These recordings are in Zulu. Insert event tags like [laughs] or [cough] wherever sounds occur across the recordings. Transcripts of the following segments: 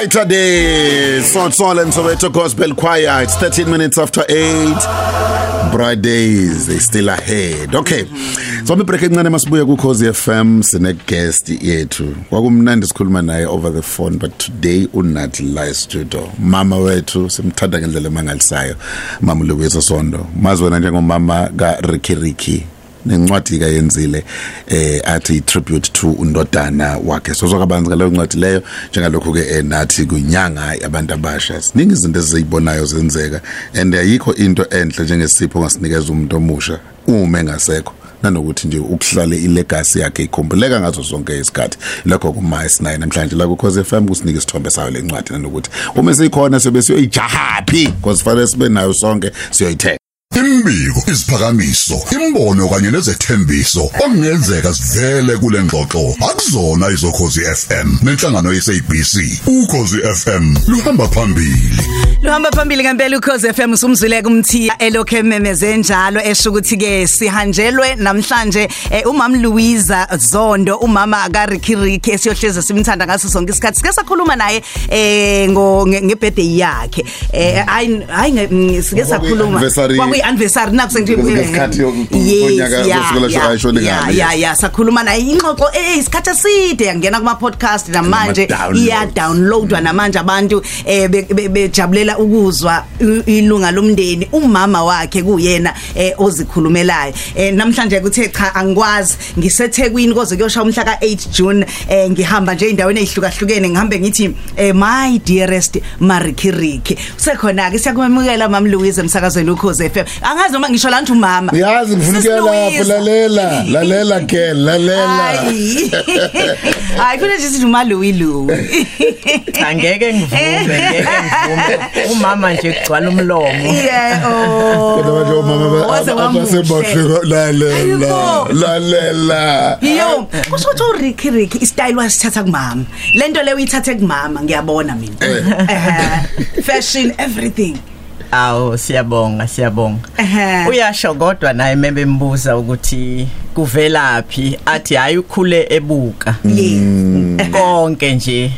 Saturday, Salt Soul and Soweto Gospel Choir. It's 13 minutes after 8. Bright days, they still ahead. Okay. So me break encane masibuye ku Khosi FM sine guest yethu. Kwakumnandi sikhuluma naye over the phone but today unathi live studio. Mama wethu simthanda ngendlela emangalisayo. Mama Luwiso Sondo. Mazi wena njengomama ka Ricky Ricky. Nencwadi kayenzile eh athi tribute to undodana wakhe. So sokabanzi ngaleyo ncwadi leyo njengalokho ke enathi kunyanga abantu abasha siningi izinto ezizibonayo zenzeka and ayikho into enhle njengesipho ngasinikeza umuntu omusha uma engasekho nanokuthi nje ukuhlale ilegacy yakhe ikhumbuleka ngazo zonke isikhathi lokho kuma S9 namhlanje la ku Cause FM kusinika isithombe sayo lencwadi nanokuthi uma sikhona sobe siyoyijahapi because fanele sibe nayo sonke siyoyithenga. Imbiko, isiphakamiso, imbono kanye nezethembiso okungenzeka sivele kule ngxoxo akuzona izokhozi FM nenhlangano yeSABC. Ukhozi FM luhamba phambili. Luhamba phambili ngempela ukhoze FM usumzwile kumthiya elokho ememeze njalo esho ukuthi ke sihanjelwe namhlanje eh, umama Louisa Zondo umama ka Ricky Ricky esiyohleza simthanda ngaso sonke isikhathi sike sakhuluma naye eh ngo nge nge birthday yakhe eh hayi hayi sike sakhuluma kwakuyi anniversary nakusenje Ngesikhathi yoku- ngonyaka wesikole shaka ayishone ngalo, ya yes. ya sakhuluma naye ingxoxo eh isikhathi eside yangena kuma podcast namanje. Kuma-downloads. iya downloadwa namanje abantu eh be- be- bejabulela ukuzwa i- ilunga lomndeni umama wakhe kuyena eh ozikhulumelayo. Eh namhlanje kuthe cha angikwazi ngisethekwini koze kuyosha umhla ka8 June eh ngihamba nje endaweni ezihlukahlukene ngihambe ngithi eh my dearest Marikiriki. Usekhona ke siyakumemukela mama Louise emsakazweni ukhoze FM angazi noma ngisho la ngithi umama Yazi ngifuna Sis ukuya lapho Louisa. lalela [laughs] lalela ke lalela Hayi. [laughs] Hayi kufanele nje sithi uma Louis [laughs] Louis. angeke ngivume ngeke ngivume umama nje kugcwala umlomo Yeah, oh. kodwa manje omama Waze wamuhle. abasebahle lalela Ayikho. lalela Yo, kusho ukuthi uRicky Ricky istyle wasithatha kumama. Lento le uyithathe kumama ngiyabona mina. Eh. Fashion everything. Awu siyabonga siyabonga. Uyasho kodwa naye memembuza ukuthi kuvelaphi? Athi hayi ukhule ebuka. Yes. konke nje.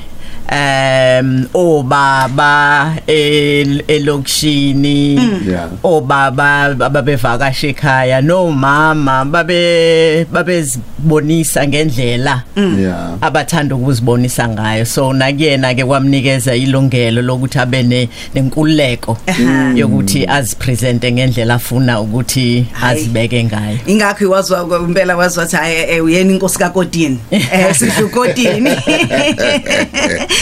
Um obaba el- elokishini Yeah. obaba ababevakasha ekhaya nomama babe babezibonisa ngendlela yeah. abathanda ukuzibonisa ngayo. So nakuyena ke kwamnikeza ilungelo lokuthi abe ne- nenkululeko yokuthi azipresente ngendlela afuna ukuthi azibeke ngayo. Ingakho iwazwa impela wazwa ukuthi hayi eh, uyena inkosi kaKodini. [laughs] Eh sidlu Kodini. [laughs]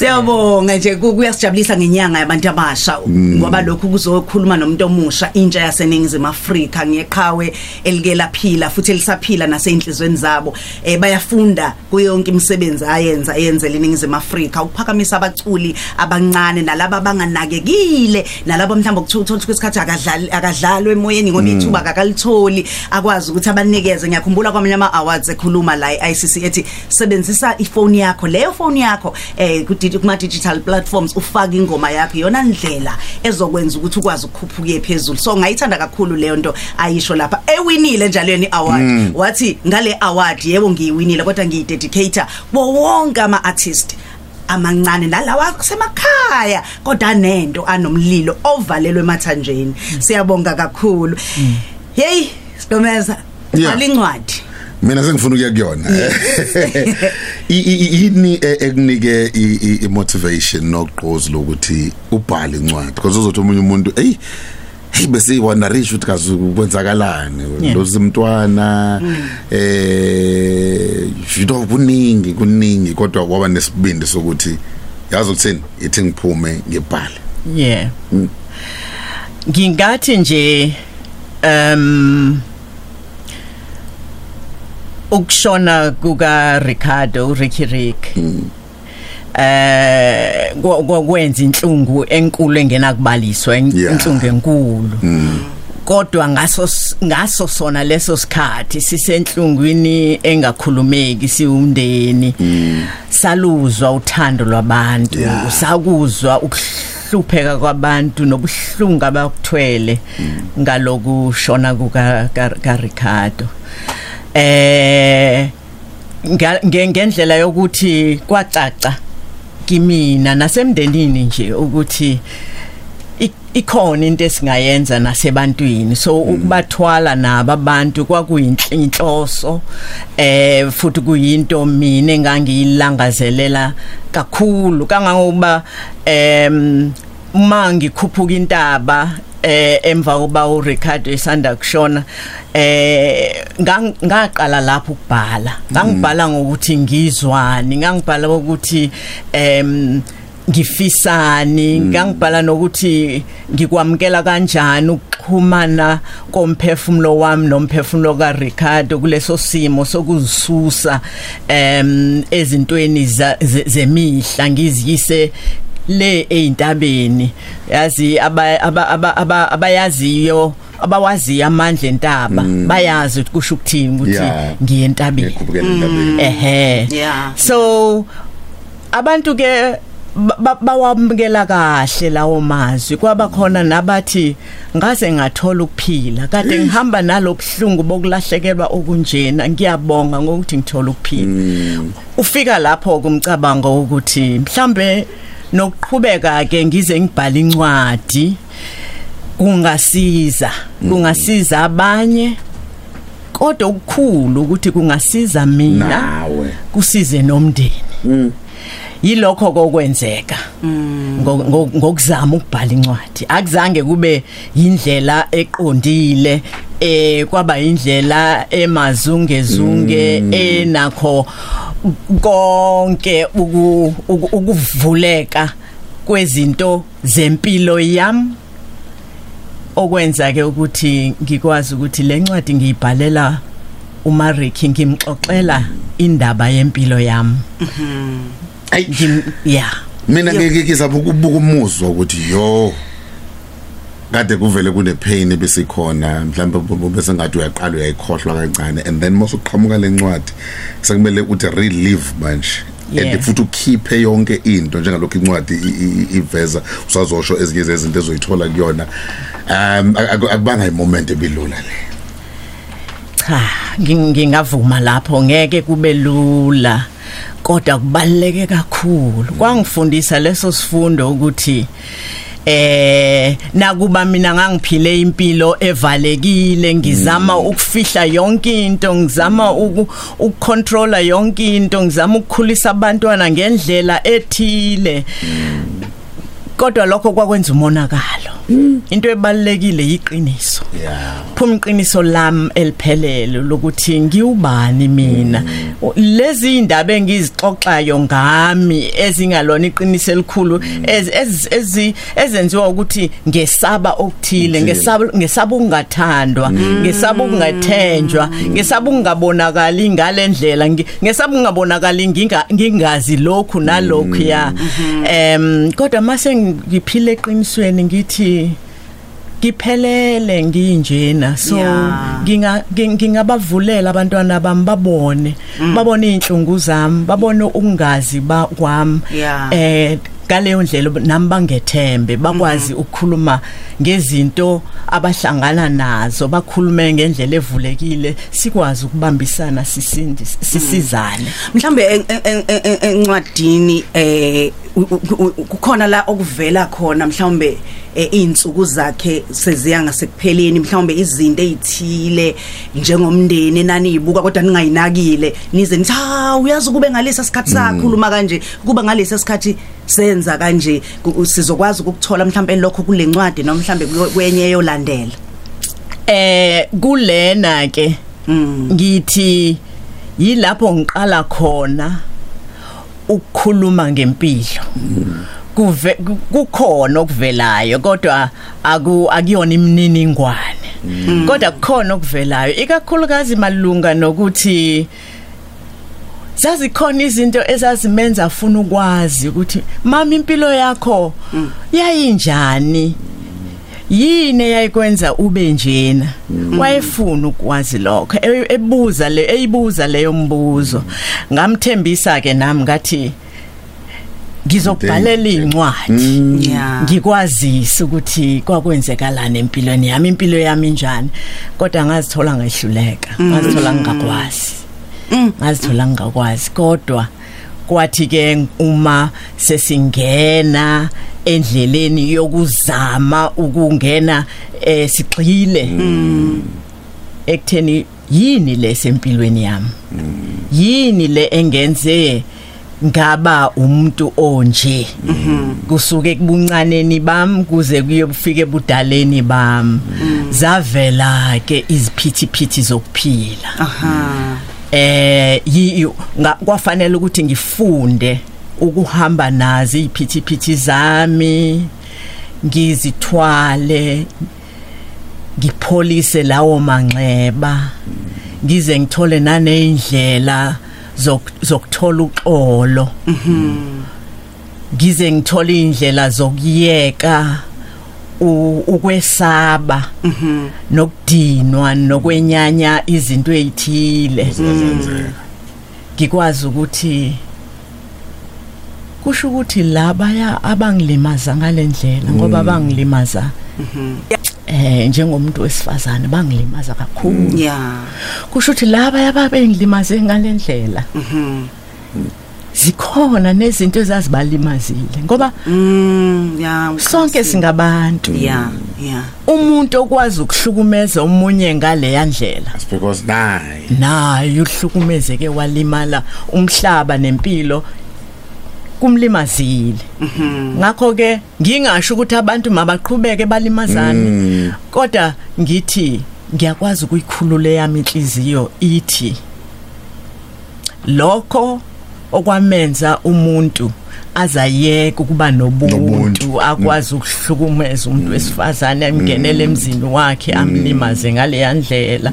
Siyabonga nje ku- kuyasijabulisa ngenyanga yabantu abasha. Ngoba lokhu kuzokhuluma nomuntu omusha intsha yaseningizimu Afrika. Ngeqhawe elike laphila futhi elisaphila naseyinhlizweni zabo. Eh bayafunda kuyo yonke imisebenzi ayenza eyenzela iningizimu Afrika. Ukuphakamisa abaculi abancane nalabo abanganakekile nalabo mhlawumbe ukuthola uthola ukuthi kwesikhathi akadlali akadlalwe emoyeni ngoba ithuba akakalitholi. Akwazi ukuthi abanikeze. Ngiyakhumbula kwamanye ama awards ekhuluma la iICC ethi sebenzisa ifoni yakho. Leyo phone yakho eh ku digi- kuma digital platforms ufaka ingoma yakho. Iyona ndlela ezokwenza ukuthi ukwazi ukukhuphuka phezulu. So ngayithanda kakhulu leyo nto ayisho lapha. Ewinile njalo yeni award wathi ngale award yebo ngiyiwinile kodwa ngiyidedicate wo wonke ama artist amancane nalawa kusemakhaya kodwa nento anomlilo ovalelwe emathanjeni. Siyabonga kakhulu. Hey Sidomeza Yeah. alincwadi mina sengifuna ukuya kuyona. Yini e- ekunike i- i- i motivation nogqozi lokuthi ubhale incwadi? Because uzothi omunye umuntu hey hey bese wonder rich ukuthi kazi kwenzakalani? Yeah. lozimntwana eh you know kuningi kuningi kodwa kwaba nesibindi sokuthi yazi ukuthini? Ithi ngiphume ngibhale. Yeah. Ngingathi nje um ukushona kuka Ricardo Ricky Rick. Eh kwenza inhlungu enkulu engena kubaliswa inhlungu enkulu. Kodwa ngaso ngaso sona leso sikhathi sisenhlungwini engakhulumeki siwumndeni. Saluzwa uthando lwabantu sakuzwa ukuhlupheka kwabantu nobuhlungu abakuthwele ngalokushona kuka ka- ka Ricardo eh ngendlela yokuthi kwacaca kimina nasemndenini nje ukuthi ikhona into esingayenza nasebantwini. So ukubathwala nabo abantu kwakuyinhloso eh futhi kuyinto mina engangiyilangazelela kakhulu. Kangangokuba em uma ngikhuphuka intaba eh emva koba uRicardo esanda kushona eh ngaqala lapho ukubhala. Ngangibhala ngokuthi ngizwani ngangibhala ukuthi em ngifisani ngangibhala nokuthi ngikwamkela kanjani ukuxhumana komphefumulo wami nomphefumulo kaRicardo kuleso simo sokuzisusa em ezintweni zemihla ngiziyise le eintabeni yazi aba- aba- aba- aba- abayaziyo abawaziyo amandla entaba. Bayazi ukuthi kusho ukuthini ukuthi Yeah. ngiye entabeni. Ngikhuphukela entabeni. Ehe. Yeah. so abantu ke ba- ba- bawamukela kahle lawo mazwi. Kwaba khona nabathi ngaze ngathola ukuphila. Kade ngihamba nalobhlungu bokulahlekelwa okunjena. Ngiyabonga ngokuthi ngithola ukuphila. Ufika lapho kumcabango ukuthi mhlambe nokuqhubeka ke ngize ngibhala incwadi. Kungasiza kungasiza abanye kodwa ukukhulu ukuthi kungasiza mina nawe. kusize nomndeni. Yilokho kokwenzeka ngo- ngokuzama ukubhala incwadi. Akuzange kube indlela eqondile eh kwaba indlela emazungezunge enakho konke uku- uku- ukuvuleka kwezinto zempilo yami. Okwenza ke ukuthi ngikwazi ukuthi le ncwadi ngiyibhalela uMariki ngimxoxela indaba yempilo yami. Ayi. Ngim- yeah mina ngeke ngizapha ukubuka umuzwa ukuthi yo. Kade kuvele kune pain besikhona mhlawumbe bu- bese ngathi uyaqala uyayikhohlwa kancane and then mase uqhamuka lencwadi sekumele uthi relive manje Yeah. and futhi ukhiphe yonke into njengalokho incwadi i- i- iveza usazosho ezinye zezinto ezoyithola kuyona. Um aku- akubanga imoment ebilula le. Cha nging- ngingavuma lapho ngeke kube lula kodwa kubaleke kakhulu. Kwangifundisa leso sifundo ukuthi eh nakuba mina ngangiphile impilo evalekile ngizama ukufihla yonke into ngizama uku- ukucontrolla yonke into ngizama ukukhulisa abantwana ngendlela ethile. Kodwa lokho kwakwenza umonakalo. Into ebalekile yiqiniso. yeah phuma iqiniso lami eliphelele lokuthi ngiubani mina? Lezi indaba engizixoxayo ngami ezingalona iqiniso elikhulu ezenziwa ukuthi ngesaba okuthile ngesaba ngesaba ukungathandwa ngesaba ukungathenjwa ngesaba ukungabonakali ngalendlela ngesaba ukungabonakali nginga- ngingazi lokhu nalokhu ya em kodwa mase ngiphile eqinisweni ngithi ngiphelele nginjena. So Yeah. nginga nging- ngingabavulela abantwana bami babone babone inhlungu zami babone ukungazi ba kwami. Yeah. eh ngaleyo ndlela nami bangethembe bakwazi ukukhuluma ngezinto abahlangana nazo bakhulume ngendlela evulekile sikwazi ukubambisana sisindi sisizane. Mhlambe en- en- en- en- encwadini eh u- u- u- kukhona la okuvela khona mhlambe eh, insuku zakhe seziya ngasekupheleni mhlambe izinto ezithile njengomndeni naniyibuka kodwa ningayinakile. Nize nithi ha uyazi kube ngalesa sikhathi sakhuluma kanje kuba ngalesa sikhathi senza kanje sizokwazi ukuthola mhlambe lokho kule ncwadi noma kuyo- kwenye yolandela eh kulena ke ngithi yilapho ngiqala khona. Ukukhuluma ngempilo. Kuve ku- kukhona okuvelayo kodwa aku akuyona imininingwane. Kodwa kukhona okuvelayo ikakhulukazi malunga nokuthi zazikhona izinto ezazimenza afuna ukwazi ukuthi mama impilo yakho yayinjani? Yini eyayikwenza ube njena? Wayefuna ukwazi lokho. E- ebuza le eyibuza leyo mbuzo. Ngamthembisa ke nami ngathi ngizokubhalela incwadi yeah. Ngikwazisa ukuthi kwakwenzekalana empilweni yami impilo yami injani kodwa ngazithola ngehluleka. Ngazithola ngingakwazi. Ngazithola ngingakwazi. Kodwa kwathi ke uma sesingena endleleni yokuzama ukungena eh sigxile. Ekutheni yini lesempilweni yami? Yini le engenze ngaba umuntu onje? Kusuke kubuncaneni bam kuze kuyofika ebudaleni bam. Zavela ke iziphithiphithi zokuphila. Aha. Eh kwafanele ukuthi ngifunde ukuhamba nazi iphithiphithi zami ngizithwale ngipholise lawo manxeba ngize ngithole nanezindlela zok- zokuthola uxolo. Ngize ngithole indlela zokuyeka ukwesaba nokudinwa nokwenyanya izinto ezithile ngikwazi ukuthi kusho ukuthi laba abangilimaza ngalendlela ngoba bangilimaza. Eh njengomuntu wesifazane bangilimaza kakhulu. Yeah. Kusho ukuthi laba ababengilimaze ngalendlela. Zikhona nezinto ezazibalimazile ngoba mm yeah sonke singabantu. Yeah yeah. Umuntu okwazi ukuhlukumeza umunye ngale ndlela. That's because naye. Naye uhlukumezeke walimala umhlaba nempilo kumlimazile. Ngakho ke ngingasho ukuthi abantu mabaqhubeke balimazane kodwa ngithi ngiyakwazi ukuyikhulula yami inhliziyo ithi lokho okwamenza umuntu azayeka ukuba nobuntu Nobuntu. akwazi ukuhlukumeza umuntu wesifazane amngenele emzini wakhe amlimaze ngale yandlela.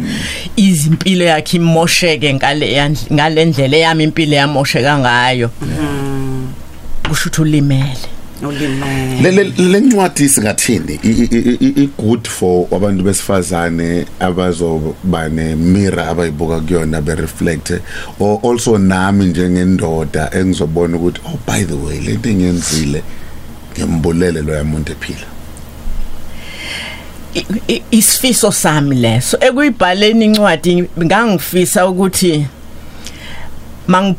Izimpilo yakhe imosheke ngale yandl- ngale ndlela yami impilo yamosheka ngayo. Kusho ukuthi ulimele. Ulimele le le- le ncwadi singathini? I- i- i- i- i good for abantu besifazane abazoba ne mirror abayibuka kuyona be reflect or also nami njengendoda engizobona ukuthi oh by the way lento engiyenzile ngiyambulele lo yamuntu ephila. I- i- isifiso sami leso. Ekuyibhaleni incwadi ngangifisa ukuthi mang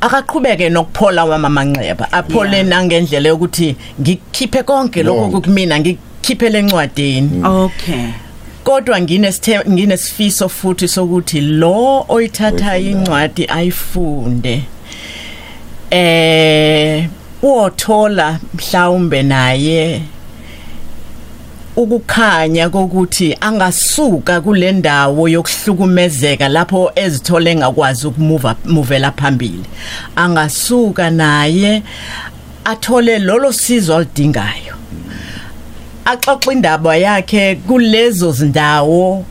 akaqhubeke nokuphola wamamanxeba. Aphole nangendlela yokuthi ngikhiphe konke lokho kumina ngikhiphe lencwadini okay. Kodwa nginesithe nginesifiso futhi sokuthi lo oyithatha incwadi ayifunde. Eh uthola mhlawumbe naye ukukhanya kokuthi angasuka kule ndawo yokuhlukumezeka lapho ezithole engakwazi ukumuva movela phambili. Angasuka naye athole lolo sizo alidingayo axoxa indaba yakhe kulezo zindawo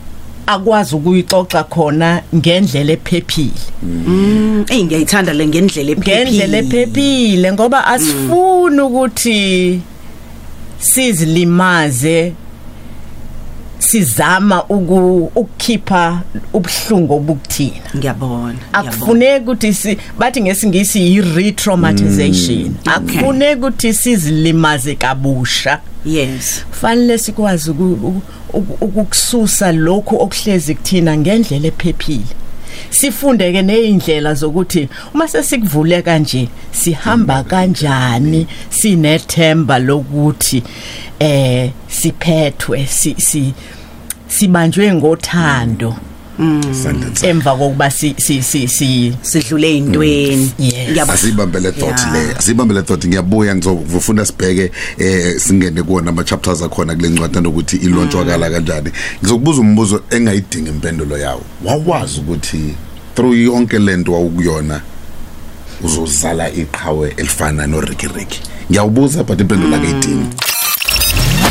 akwazi ukuyixoxa khona ngendlela ephephile. Mm, hey ngiyayithanda le ngendlela ngendlela ephephile ngoba asifuni ukuthi sizilimaze sizama uku- ukukhipha ubuhlungu obukuthina. Ngiyabona akufuneki ukuthi si bathi ngesingisi yi-retraumatization. Akufuneki ukuthi sizilimaze kabusha. Yes. Fanele sikwazi uku- uku- uku- ukukususa lokhu okuhlezi kuthina ngendlela ephephile. Sifunde ke nezindlela zokuthi uma sesikuvule kanje sihamba kanjani? sinethemba lokuthi eh siphethwe si si sibanjwe ngothando. sandla emva kokuba si si si si sidlule ey'ntweni. Yes. Ngiyabona. asibambele thought Yeah. le asibambele thought. Ngiyabuya ngizofuna sibheke eh singene kuona ama chapters akhona kule ncwadi nokuthi ilontswakala kanjani. Ngizokubuza umbuzo engayidinga impendulo yawo. Wawazi ukuthi through yonke lento wawukuyona uzozala iqhawe elifana no Ricky? Ricky ngiyawubuza but impendulo akayidingi.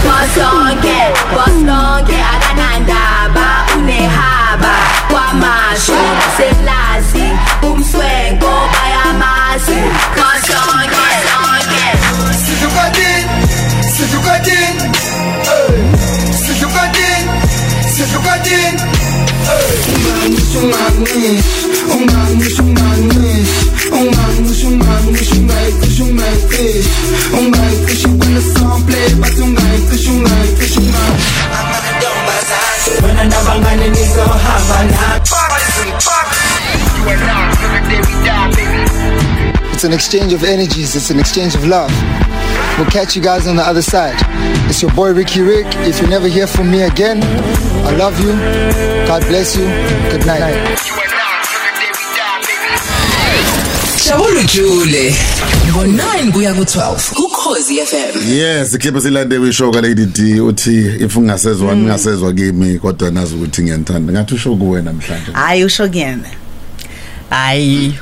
Bosonke, bosonke akanandaba unehaba kwamasho semlazi umswenko bayamazi bosonke sonke Sihlukadin, sihlukadin, sihlukadin, sihlukadin. Ungangish, ungangish, ungangish, ungangish, ungangish, ungangish, ungayifish, ungayifish, ungayifish It's an exchange of energies, it's an exchange of love. We'll catch you guys on the other side. It's your boy Ricky Rick. If you never hear from me again, I love you. God bless you. Good night. Jabulu Jule ngo9 kuya ku12 ukhozi FM yes ikhipha silande wisho ka lady D uthi if ungasezwa ningasezwa kimi kodwa nazi ukuthi ngiyanthanda ngathi usho kuwe namhlanje hayi usho kuyena hayi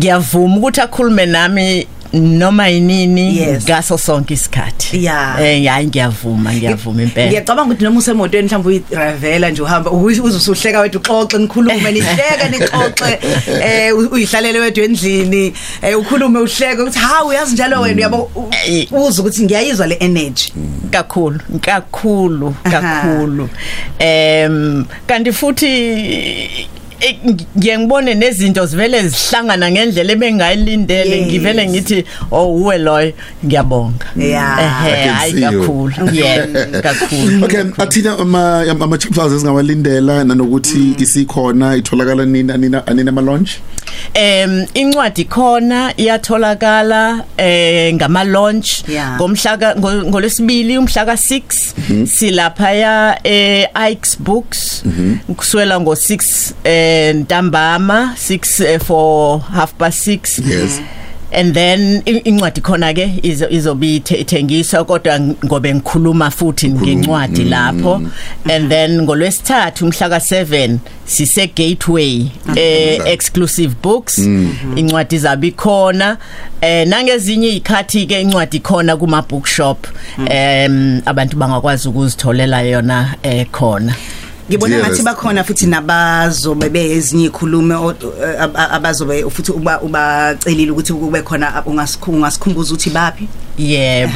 ngiyavuma ukuthi akhulume nami noma yinini Yes. ngaso sonke isikhathi Yeah. eh hayi ngiyavuma ngiyavuma impela ngiyacabanga ukuthi noma usemotweni mhlawumbe uyidravela nje uhamba uzusuhleka wedwa uxoxe nikhulume nihleke nixoxe [laughs] eh u- uyihlalele wedwa endlini eh ukhulume uhleke ukuthi hawu uyazi njalo wena uyabo u- Eh. uza ukuthi ngiyayizwa le energy kakhulu kakhulu Aha. kakhulu em kanti futhi eh, ngiye ngibone nezinto zivele zihlangana ngendlela ebengayilindele Yes. ngivele ngithi oh uwe loyo ngiyabonga Yeah. ehe I can hayi see you. kakhulu [laughs] yeah kakhulu [laughs] Okay athina ama ama chapters esingawalindela nanokuthi isikhona itholakala nini anina anina ama launch Em incwadi khona iyatholakala eh ngama launch ngomhla ngo- ngolesibili umhla ka6 silapha ya eh Ike's Books. Kuswela ngo6 eh ntambama 6 eh, for half past 6 Yes. And then incwadi khona ke izo- izobe ithe- ithengiswa kodwa ngobe ngikhuluma futhi ngencwadi lapho. and then ngolwesithathu umhla ka7 sise gateway eh exclusive books. Incwadi zabi khona. Eh nangezinye izikhathi ke incwadi khona kuma bookshop em abantu bangakwazi ukuzitholela yona eh khona. Ngibona ngathi bakhona futhi nabazobe bezinye ikhulume abazobe futhi uba ubacelile ukuthi kube khona ungasikhumbuza ungasikhumbuza ukuthi bapi yebo.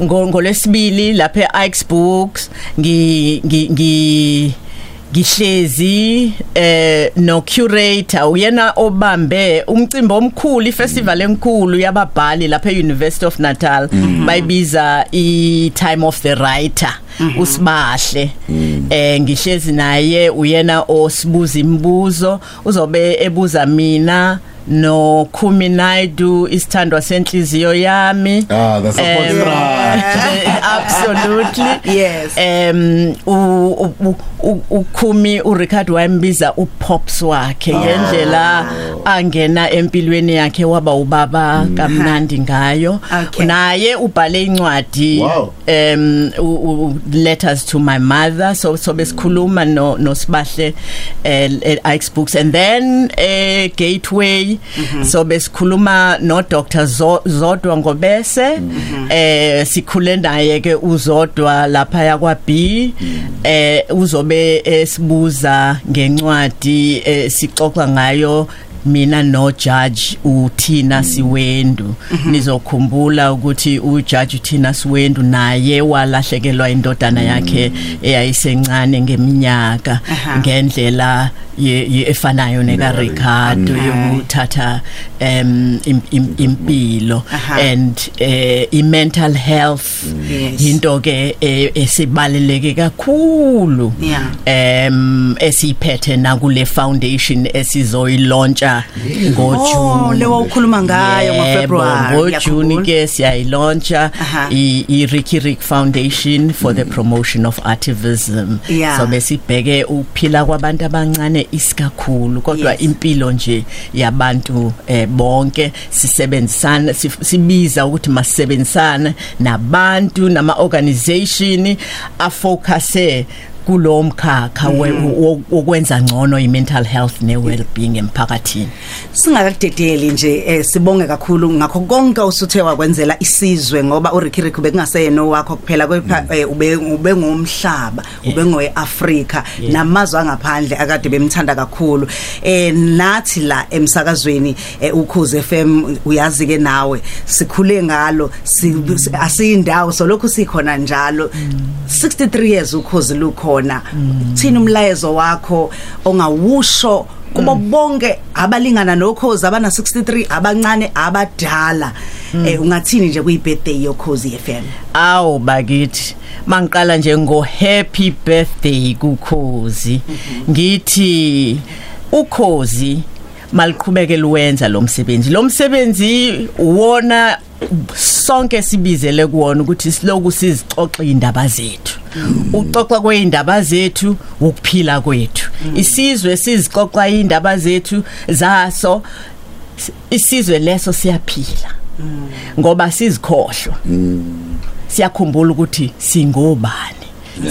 Ngolesibili lapha eIkes Books ngi ngi ngi ngihlezi eh no curator uyena obambe umcimbi omkhulu ifestival enkulu yababhali lapha eUniversity of Natal. Bayibiza i time of the writer. Usibahle eh ngihlezi naye uyena osibuza imibuzo uzobe ebuza mina no Khumi Naidu isithandwa senhliziyo yami Ah, the support Em, structure. absolutely [laughs] Yes. um u- u- u- u- ukhumi uRichard wayembiza upops wakhe ngendlela angena empilweni yakhe waba ubaba kamnandi ngayo Okay. naye ubhale incwadi Wow. um u- u- letters to my mother so so besikhuluma no nosibahle eh Ike's books and then eh gateway so besikhuluma no Dr Zo- Zodwa ngobese eh sikhule naye ke uzodwa lapha yakwa B eh uzobe esibuza ngencwadi eh, sixoxa ngayo mina no judge uthina siwendu nizokhumbula ukuthi u judge uthina siwendu naye walahlekelwa indodana yakhe eyayisencane ngeminyaka ngendlela efanayo neka Ricardo yokuthatha im- impilo. And eh i mental health into ke esibaleleke kakhulu em esiphethe na kule foundation esizoyilauncha Oh, ngoJune lewo ukhuluma ngayo ngoFebruary, ngoJune ke siyayilauncha Aha. i Ricky Rick Foundation for the promotion of activism. So besibheke ukuphila kwabantu abancane isikakhulu kodwa Yes. impilo nje yabantu eh, bonke sisebenzisana sif- sibiza ukuthi masisebenzisane nabantu nama organization afocuse kulo mkhakha we- wo- wokwenza ngcono i mental health ne well being emphakathini. Singakadedeli nje eh, sibonge kakhulu ngakho konke usuthe wakwenzela isizwe ngoba uRicky Rick bekungaseyena wakho kuphela kepha eh, ube ube ngomhlaba ube ngoeAfrika namazwe angaphandle akade bemthanda kakhulu. Eh nathi la emsakazweni eh, ukhozi FM uyazi ke nawe sikhule ngalo si- si- asiyindawo so lokhu sikhona njalo. 63 years ukhozi lukhona thina umlayezo wakho ongawusho kubo bonke abalingana nokhozi abana 63 abancane abadala. Eh ungathini nje kuyibirthday yokhozi FM awu bakithi mangiqala nje ngo happy birthday kukhozi. Ngithi ukhozi maliqhubeke luwenza lo msebenzi. Lo msebenzi uwona sonke sibizele kuwona ukuthi siloku sizixoxa indaba zethu. Uxoxa kweindaba zethu ukuphila kwethu. Isizwe sizixoxa indaba zethu zaso isizwe leso siyaphila. Ngoba sizikhohlwa. Siyakhumbula ukuthi singobani.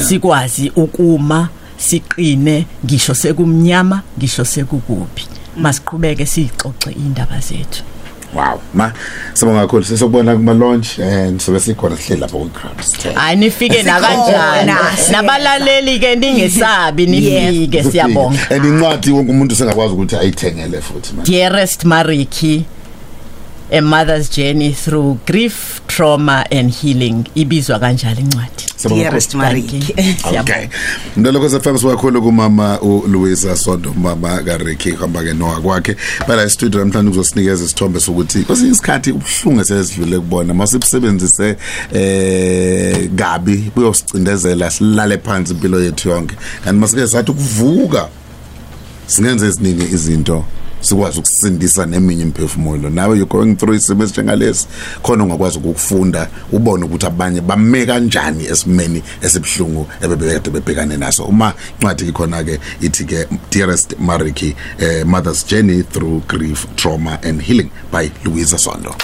Sikwazi ukuma siqine ngisho sekumnyama ngisho sekukubi. Masiqhubeke sixoxe indaba zethu. Wow. Ma sibonga kakhulu. Sesokubona kuma launch and sobe sikhona sihleli lapha ku crowds. Hayi nifike nakanjani? Sikhona, nabalaleli ke ningesabi nifike siyabonga. And incwadi wonke umuntu sengakwazi ukuthi ayithengele futhi man dearest mariki a mother's journey through grief trauma and healing ibizwa kanjalo incwadi Sibonga dearest kakhulu. mariki Okay. Mndalo ko FM siwakhulu kumama uLuisa Sondo mama kaRicky hamba ke nowa kwakhe. Bala studio namhlanje uzosinikeza isithombe sokuthi kwesinye isikhathi ubhlungu sesidlule kubona masibusebenzise eh gabi buyosicindezela silale phansi impilo yethu yonke. Kanti masike sathi ukuvuka singenze eziningi izinto sikwazi ukusindisa neminye imphefumulo nawe you going through isimo esinjengalesi khona ungakwazi ukufunda ubone ukuthi abanye bame kanjani esimeni esibhlungu ebebekade bebhekane naso. Uma incwadi ikhona ke ithi ke dearest mariki eh, mother's journey through grief trauma and healing by louisa sondo.